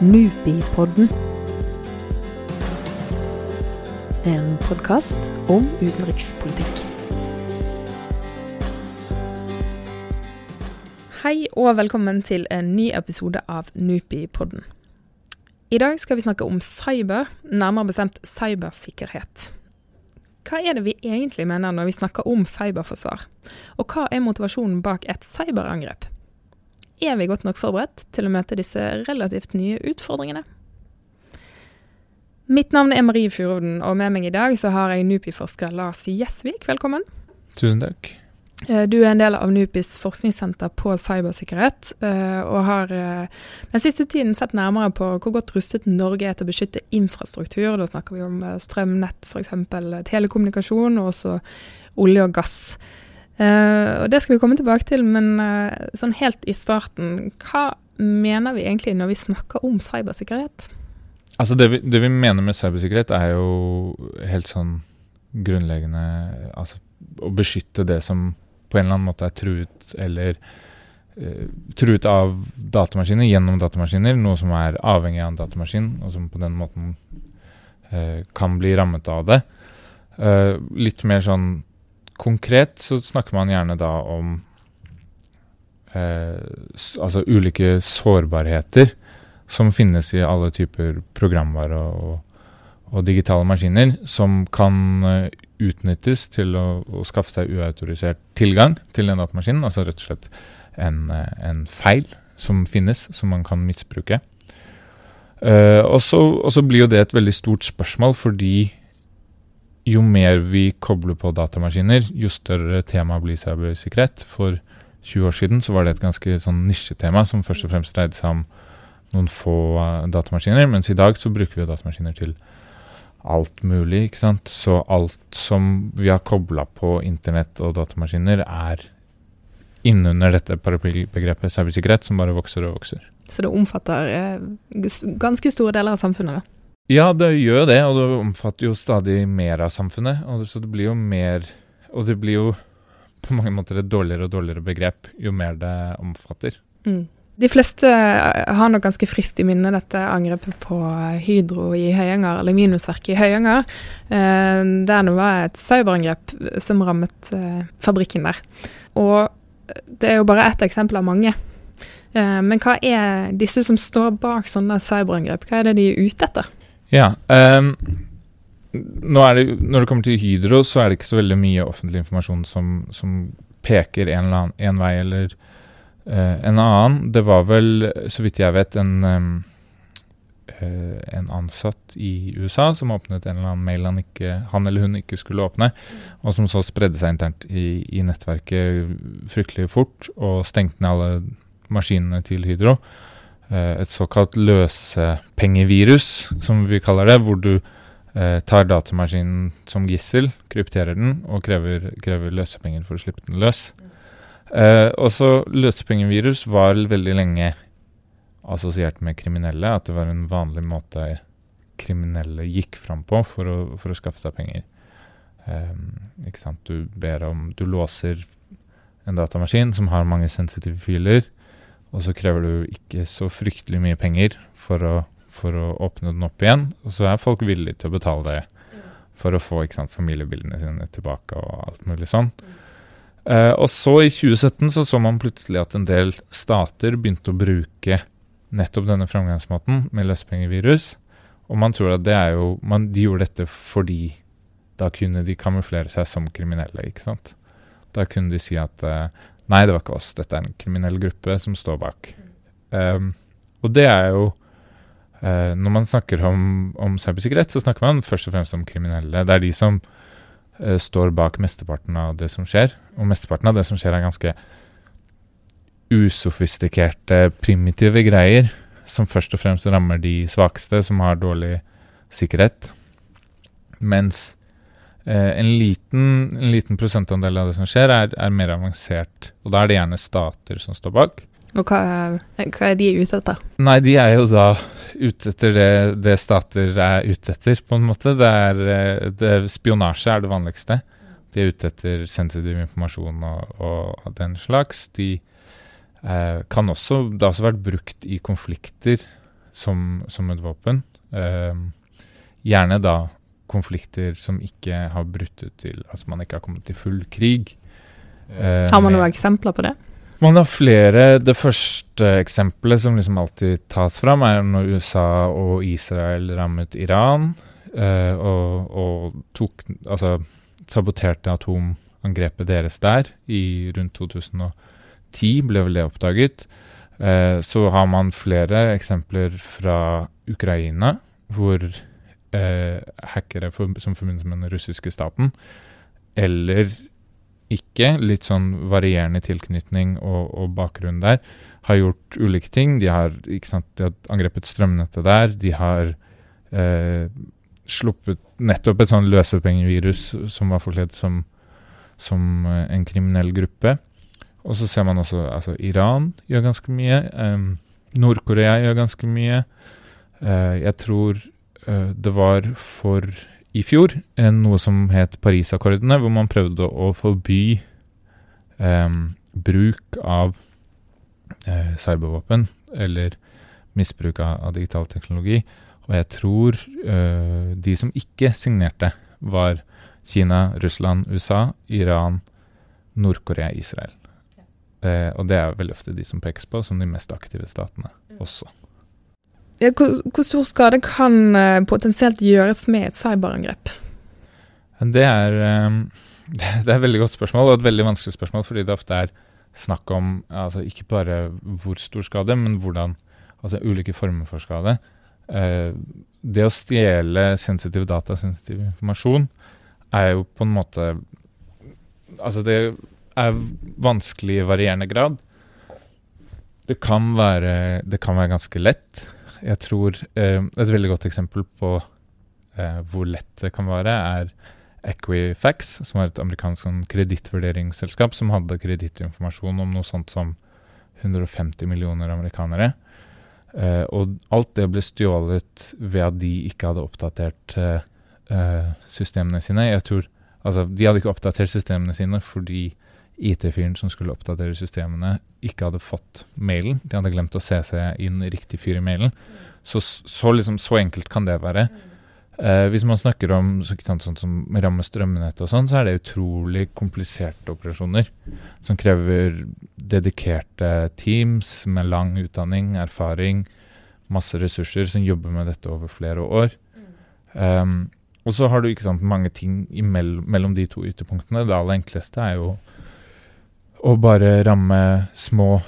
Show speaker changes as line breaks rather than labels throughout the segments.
Nupipodden. En podkast om utenrikspolitikk. Hei og velkommen til en ny episode av Nupipodden. I dag skal vi snakke om cyber, nærmere bestemt cybersikkerhet. Hva er det vi egentlig mener når vi snakker om cyberforsvar, og hva er motivasjonen bak et cyberangrep? Er vi godt nok forberedt til å møte disse relativt nye utfordringene? Mitt navn er Marie Furovden, og med meg i dag så har jeg NUPI-forsker Lars Gjesvik. Velkommen.
Tusen takk.
Eh, du er en del av NUPIs forskningssenter på cybersikkerhet, eh, og har eh, den siste tiden sett nærmere på hvor godt rustet Norge er til å beskytte infrastruktur. Da snakker vi om strømnett, f.eks. telekommunikasjon, og også olje og gass. Uh, og Det skal vi komme tilbake til, men uh, sånn helt i starten, hva mener vi egentlig når vi snakker om cybersikkerhet?
Altså det vi, det vi mener med cybersikkerhet, er jo helt sånn grunnleggende altså å beskytte det som på en eller annen måte er truet eller uh, truet av datamaskiner gjennom datamaskiner, noe som er avhengig av en datamaskin, og som på den måten kan bli rammet av det. litt mer sånn Konkret så snakker man gjerne da om eh, altså ulike sårbarheter som finnes i alle typer programvare og, og, digitale maskiner, som kan uh, utnyttes til å, å, skaffe seg uautorisert tilgang til den datamaskinen. Altså rett og slett en, uh, en feil som finnes, som man kan misbruke. Uh, og så blir jo det et veldig stort spørsmål, fordi jo mer vi kobler på datamaskiner, jo større tema blir cybersikkerhet. For 20 år siden så var det et ganske sånn nisjetema som først og fremst dreide seg om noen få uh, datamaskiner, mens i dag så bruker vi jo datamaskiner til alt mulig. ikke sant? Så alt som vi har kobla på internett og datamaskiner, er innunder dette paraplybegrepet cybersikkerhet, som bare vokser og vokser.
Så det omfatter eh, ganske store deler av samfunnet?
Ja, det gjør jo det, og det omfatter jo stadig mer av samfunnet. Og så det blir jo mer Og det blir jo på mange måter et dårligere og dårligere begrep jo mer det omfatter.
Mm. De fleste har nok ganske friskt i minne dette angrepet på Hydro i Høyanger, aluminiumsverket i Høyanger. Eh, der det var et cyberangrep som rammet eh, fabrikken der. Og det er jo bare ett eksempel av mange. Eh, men hva er disse som står bak sånne cyberangrep, hva er det de er ute etter?
Ja. Um, det, når det kommer til Hydro, så er det ikke så veldig mye offentlig informasjon som, som peker en, eller annen, en vei eller uh, en annen. Det var vel, så vidt jeg vet, en, um, uh, en ansatt i USA som åpnet en eller annen mail han, ikke, han eller hun ikke skulle åpne, og som så spredde seg internt i, i nettverket fryktelig fort og stengte ned alle maskinene til Hydro. Eh, et såkalt løsepengevirus, som vi kaller det, hvor du eh, tar datamaskinen som gissel, krypterer den og krever, krever løsepenger for å slippe den løs. Eh, også løsepengevirus var veldig lenge assosiert med kriminelle, at det var en vanlig måte kriminelle gikk fram på for å, for å skaffe seg penger. Eh, ikke sant? Du ber om Du låser en datamaskin som har mange sensitive filer. Og så krever du ikke så fryktelig mye penger for å, for å åpne den opp igjen. Og så er folk villige til å betale det for å få sant, familiebildene sine tilbake og alt mulig sånn. Uh, og så i 2017 så, så man plutselig at en del stater begynte å bruke nettopp denne framgangsmåten med løsepengevirus. Og man tror at det er jo man, De gjorde dette fordi da kunne de kamuflere seg som kriminelle, ikke sant. Da kunne de si at uh, Nei, det var ikke oss. Dette er en kriminell gruppe som står bak. Um, og det er jo uh, Når man snakker om, om, cybersikkerhet, så snakker man først og fremst om kriminelle. Det er de som uh, står bak mesteparten av det som skjer. Og mesteparten av det som skjer, er ganske usofistikerte, primitive greier. Som først og fremst rammer de svakeste, som har dårlig sikkerhet. Mens en, liten, en, liten, prosentandel av det som skjer, er, er, mer avansert. Og da er det gjerne stater som står bak.
Og hva, hva er de ute etter?
Nei, de er jo da ute etter det, det stater er ute etter, på en måte. Det er, eh, det, spionasje er det vanligste. De er ute etter sensitiv informasjon og, og den slags. De eh, kan også Det har også vært brukt i konflikter som, som et våpen. Eh, gjerne da konflikter som ikke har brutt ut til Altså man ikke har kommet til full krig.
Eh, har man noen eksempler på det?
Man har flere. Det første eksempelet som liksom alltid tas fram, er når USA og Israel rammet Iran eh, og, og, tok Altså saboterte atomangrepet deres der i rundt 2010, ble vel det oppdaget. Eh, så har man flere eksempler fra Ukraina, hvor eh, hackere for, som forbindes med den russiske staten, eller ikke, litt sånn varierende tilknytning og, og bakgrunn der, har gjort ulike ting. De har, sant, de har angrepet strømnettet der. De har eh, sluppet nettopp et sånn løsepengevirus som var forkledd som, som eh, en kriminell gruppe. Og så ser man også altså Iran gjør ganske mye. Eh, Nord-Korea gjør ganske mye. Eh, jeg tror det var for i fjor noe som het Parisakkordene, hvor man prøvde å forby eh, bruk av eh, cybervåpen eller misbruk av, av, digital teknologi. Og jeg tror eh, de som ikke signerte, var Kina, Russland, USA, Iran, Nord-Korea, Israel. Eh, og det er veldig ofte de som pekes på som de mest aktive statene mm. også.
Hvor, hvor, stor skade kan uh, potensielt gjøres med et cyberangrep?
Det er, um, det er et veldig godt spørsmål, og et veldig vanskelig spørsmål, fordi det ofte er snakk om altså ikke bare hvor stor skade, men hvordan Altså ulike former for skade. Uh, det å stjele sensitive data, sensitiv informasjon, er jo på en måte Altså, det er vanskelig i varierende grad. Det kan være, det kan være ganske lett. Jeg tror eh, Et veldig godt eksempel på eh, hvor lett det kan være, er Equifax, som er et amerikansk sånn kredittvurderingsselskap som hadde kredittinformasjon om noe sånt som 150 millioner amerikanere. Eh, og alt det ble stjålet ved at de ikke hadde oppdatert eh, systemene sine. Jeg tror, altså, De hadde ikke oppdatert systemene sine fordi IT-fyren som skulle oppdatere systemene, ikke hadde fått mailen. De hadde glemt å se seg inn riktig fyr i mailen. Så, så, liksom, så enkelt kan det være. Eh, hvis man snakker om sant, sånn som ramme strømnettet og sånn, så er det utrolig kompliserte operasjoner som krever dedikerte teams med lang utdanning, erfaring, masse ressurser, som jobber med dette over flere år. Um, og så har du ikke sant, mange ting mellom de to ytterpunktene. Det aller enkleste er jo å bare ramme små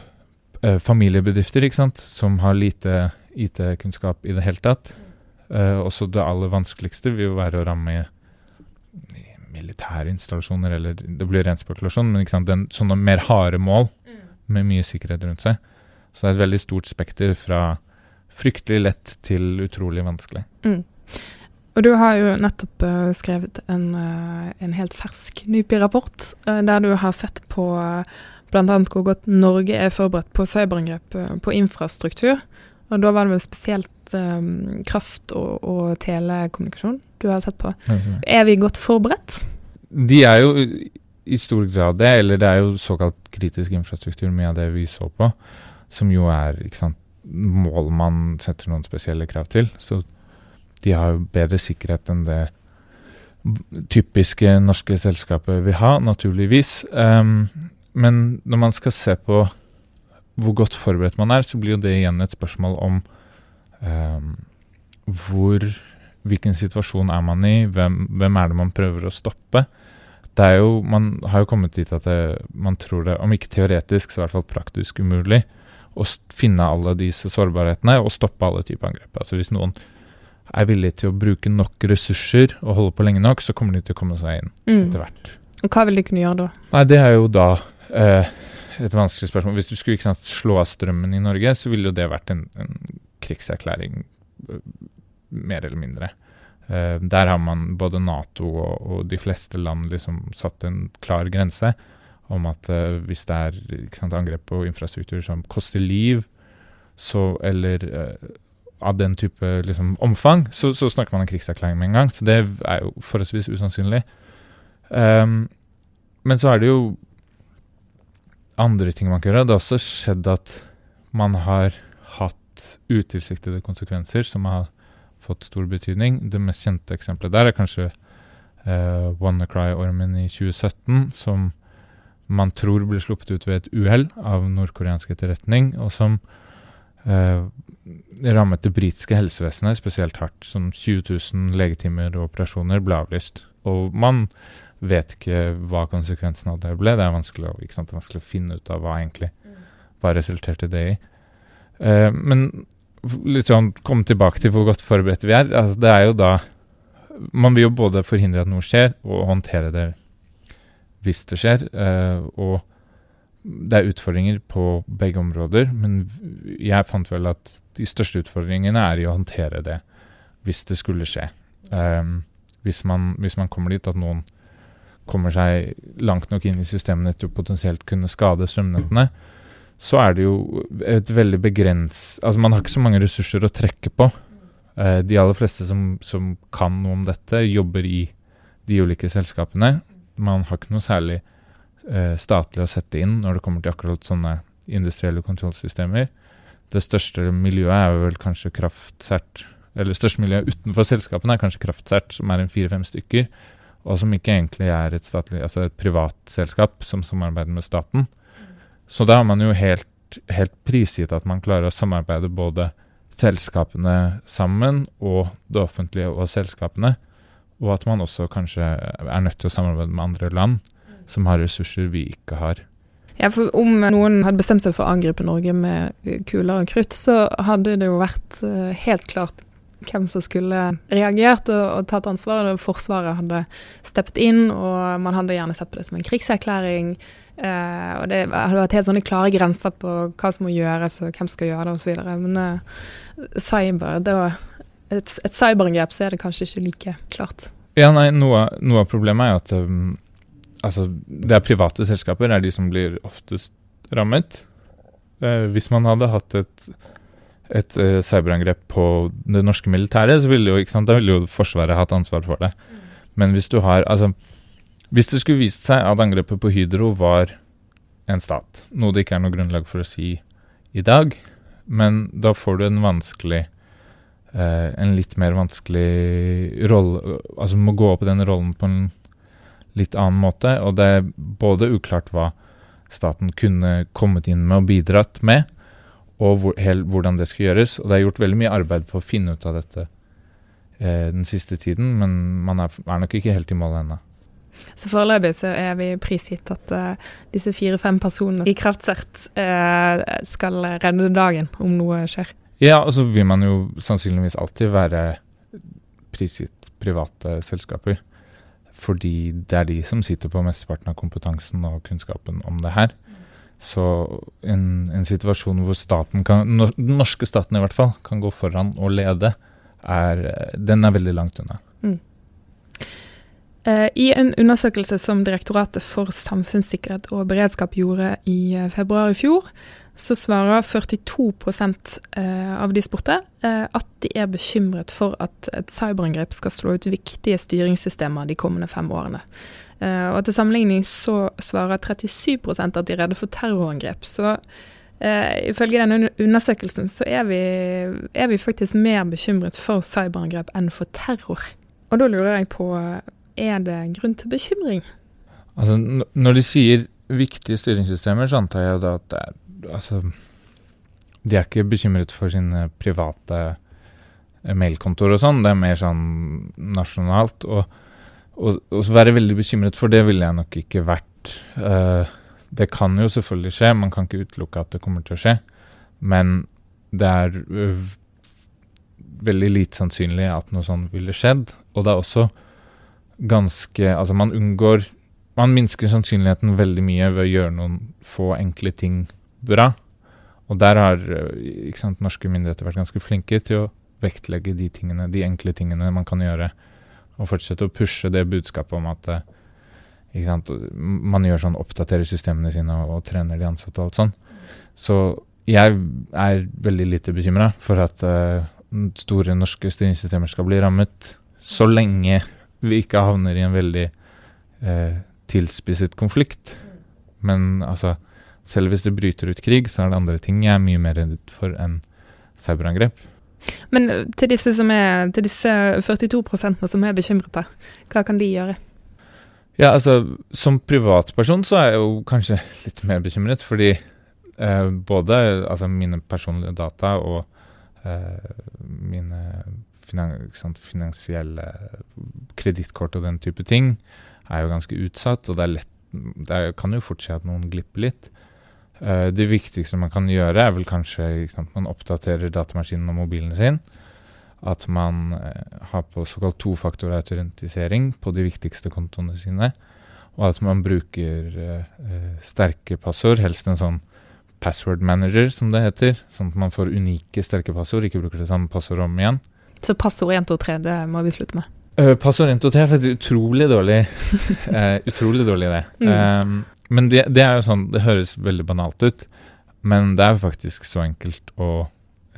eh, familiebedrifter, ikke sant, som har lite IT-kunnskap i det hele tatt. Eh, også det aller vanskeligste vil jo være å ramme militære installasjoner, eller det blir ren spekulasjon, men ikke sant, den, sånne mer harde mål mm. med mye sikkerhet rundt seg. Så det er et veldig stort spekter fra fryktelig lett til utrolig vanskelig. Mm.
Og du har jo nettopp uh, skrevet en, uh, en, helt fersk NUPI-rapport, uh, der du har sett på uh, bl.a. hvor godt Norge er forberedt på cyberangrep på infrastruktur. Og da var det vel spesielt um, kraft og, og, telekommunikasjon du har sett på. Er vi godt forberedt?
De er jo i stor grad det, eller det er jo såkalt kritisk infrastruktur, mye av det vi så på, som jo er sant, mål man setter noen spesielle krav til. Så de har bedre sikkerhet enn det typiske norske selskapet vil ha, naturligvis. Um, men når man skal se på hvor godt forberedt man er, så blir jo det igjen et spørsmål om um, hvor Hvilken situasjon er man i? Hvem, hvem, er det man prøver å stoppe? Det er jo, Man har jo kommet dit at det, man tror det, om ikke teoretisk, så i hvert fall praktisk umulig, å finne alle disse sårbarhetene og stoppe alle typer angrep. Altså Hvis noen er villige til å bruke nok ressurser og holde på lenge nok, så kommer de til å komme seg inn mm. etter hvert.
Og Hva vil de kunne gjøre da?
Nei, Det er jo da eh, et vanskelig spørsmål. Hvis du skulle sant, slå av strømmen i Norge, så ville jo det vært en, en krigserklæring, eh, mer eller mindre. Eh, der har man både Nato og, og, de fleste land liksom satt en klar grense om at eh, hvis det er sant, angrep på infrastruktur som koster liv, så, eller eh, av den type liksom, omfang, så, så, snakker man om krigserklæring med en gang. Så det er jo forholdsvis usannsynlig. Um, men så er det jo andre ting man kan gjøre. Det har også skjedd at man har hatt utilsiktede konsekvenser som har fått stor betydning. Det mest kjente eksempelet der er kanskje uh, WannaCry-ormen i 2017, som man tror ble sluppet ut ved et uhell av nordkoreansk etterretning, og som rammet det britiske helsevesenet spesielt hardt. Som 20 000 legetimer og operasjoner ble avlyst. Og man vet ikke hva konsekvensen av det ble. Det er vanskelig, å, det er vanskelig å finne ut av hva egentlig hva resulterte det i. Uh, men litt sånn komme tilbake til hvor godt forberedt vi er. Altså, det er jo da Man vil jo både forhindre at noe skjer, og håndtere det hvis det skjer. Uh, og det er utfordringer på begge områder, men jeg fant vel at de største utfordringene er i å håndtere det hvis det skulle skje. Um, hvis, man, hvis, man, kommer dit at noen kommer seg langt nok inn i systemene til å potensielt kunne skade strømnettene, så er det jo et veldig begrens... Altså man har ikke så mange ressurser å trekke på. Uh, de aller fleste som, som, kan noe om dette, jobber i de ulike selskapene. Man har ikke noe særlig statlig å sette inn når det kommer til akkurat sånne industrielle kontrollsystemer. Det største miljøet er vel kanskje Kraftsert Eller største miljøet utenfor selskapene er kanskje Kraftsert, som er en fire-fem stykker, og som ikke egentlig er et, statlig, altså et privat selskap som samarbeider med staten. Så da har man jo helt, helt prisgitt at man klarer å samarbeide både selskapene sammen og det offentlige og selskapene. Og at man også kanskje er nødt til å samarbeide med andre land som har ressurser vi ikke har.
Ja, for Om noen hadde bestemt seg for å angripe Norge med kuler og krutt, så hadde det jo vært uh, helt klart hvem som skulle reagert og, og tatt ansvaret. Forsvaret hadde steppet inn, og man hadde gjerne sett på det som en krigserklæring. Eh, og det hadde vært helt sånne klare grenser på hva som må gjøres og hvem skal gjøre det osv. Men eh, cyber, det var et, et cyberangrep, så er det kanskje ikke like klart.
Ja, nei, Noe, noe av problemet er at um, altså, det er private selskaper er de som blir oftest rammet. Eh, hvis man hadde hatt et, et cyberangrep på det norske militæret, så ville jo, sant, ville jo Forsvaret hatt ansvar for det. Mm. Men hvis du har altså hvis det skulle vist seg at angrepet på Hydro var en stat, noe det ikke er noe grunnlag for å si i dag, men da får du en vanskelig eh, En litt mer vanskelig rolle Altså må gå opp i den rollen på en litt annen måte, og det er både uklart hva staten kunne kommet inn med og bidratt med, og hvor, hel, hvordan det skal gjøres. Og det er gjort veldig mye arbeid på å finne ut av dette eh, den siste tiden, men man er, er nok ikke helt i mål ennå.
Så foreløpig så er vi prisgitt at uh, disse fire-fem personene i Kraftsert uh, skal redde dagen om noe skjer.
Ja, og så vil man jo sannsynligvis alltid være prisgitt private selskaper. Fordi det er de som sitter på mesteparten av kompetansen og kunnskapen om det her. Så en, en situasjon hvor staten kan, den norske staten i hvert fall, kan gå foran og lede, er, den er veldig langt unna. Mm.
Eh, I en undersøkelse som Direktoratet for samfunnssikkerhet og beredskap gjorde i eh, februar i fjor, så svarer 42 eh, av de spurte at de er bekymret for at et cyberangrep skal slå ut viktige styringssystemer de kommende fem årene. Og Til sammenligning så svarer 37% at de er redde for terrorangrep. Så Uh, ifølge denne undersøkelsen så er vi, er vi, faktisk mer bekymret for cyberangrep enn for terror. Og da lurer jeg på er det grunn til bekymring?
Altså, når de sier viktige styringssystemer, så antar jeg da at det er Altså, de er ikke bekymret for sine private eh, mailkontoer og sånn, det er mer sånn nasjonalt. Og, og, og være veldig bekymret for det ville jeg nok ikke vært. Uh, det kan jo selvfølgelig skje, man kan ikke utelukke at det kommer til å skje. Men det er uh, veldig lite sannsynlig at noe sånt ville skjedd. Og det er også ganske Altså, man unngår Man minsker sannsynligheten veldig mye ved å gjøre noen få enkle ting bra. Og der har ikke sant, norske myndigheter vært ganske flinke til å vektlegge de tingene, de enkle tingene man kan gjøre. Og fortsette å pushe det budskapet om at ikke sant, man gjør sånn, oppdaterer systemene sine og, og trener de ansatte og alt sånn. Så jeg er veldig lite bekymra for at uh, store norske styringssystemer skal bli rammet, så lenge vi ikke havner i en veldig uh, tilspisset konflikt. Men altså, selv hvis det bryter ut krig, så er det andre ting jeg er mye mer redd for enn cyberangrep.
Men eh, til disse, som er, til disse 42% som er bekymret, hva kan de gjøre?
Ja, altså Som privatperson så er jeg jo kanskje litt mer bekymret, fordi eh, både altså, mine personlige data og eh, mine finan sant, finansielle kredittkort og den type ting er jo ganske utsatt, og det, lett, det kan jo fort skje at noen glipper litt. Uh, det viktigste man kan gjøre, er vel kanskje at man oppdaterer datamaskinen og mobilen sin. At man uh, har på såkalt tofaktorautorentisering på de viktigste kontoene sine. Og at man bruker uh, sterke passord, helst en sånn password manager, som det heter. Sånn at man får unike, sterke passord, ikke bruker det samme passordet om igjen.
Så passord 1, 2, 3, det må vi slutte med?
passord 1, 2, 3 er faktisk utrolig dårlig. utrolig dårlig, det. Mm. Um, men det, det, er jo sånn, det høres veldig banalt ut, men det er faktisk så enkelt å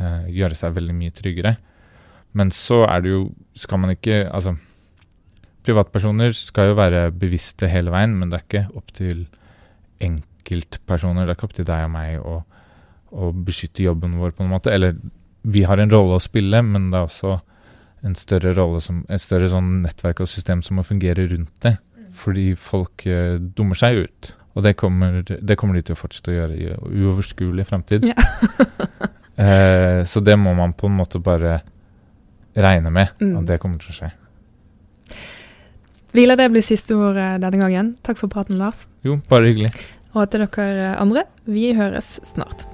eh, gjøre seg veldig mye tryggere. Men så er det jo Skal man ikke Altså, privatpersoner skal jo være bevisste hele veien, men det er ikke opp til enkeltpersoner. Det er ikke opp til deg og meg å, å beskytte jobben vår, på en måte. Eller vi har en rolle å spille, men det er også en større rolle som, et større sånn nettverk og system som må fungere rundt det. Mm. Fordi folk eh, dummer seg ut. Og det kommer, det kommer, de til å fortsette å gjøre i uoverskuelig fremtid. Ja. eh, så det må man på en måte bare regne med mm. at det kommer til å skje.
Vi lar det bli siste ord denne gangen. Takk for praten, Lars.
Jo, bare hyggelig.
Og til dere andre, vi høres snart.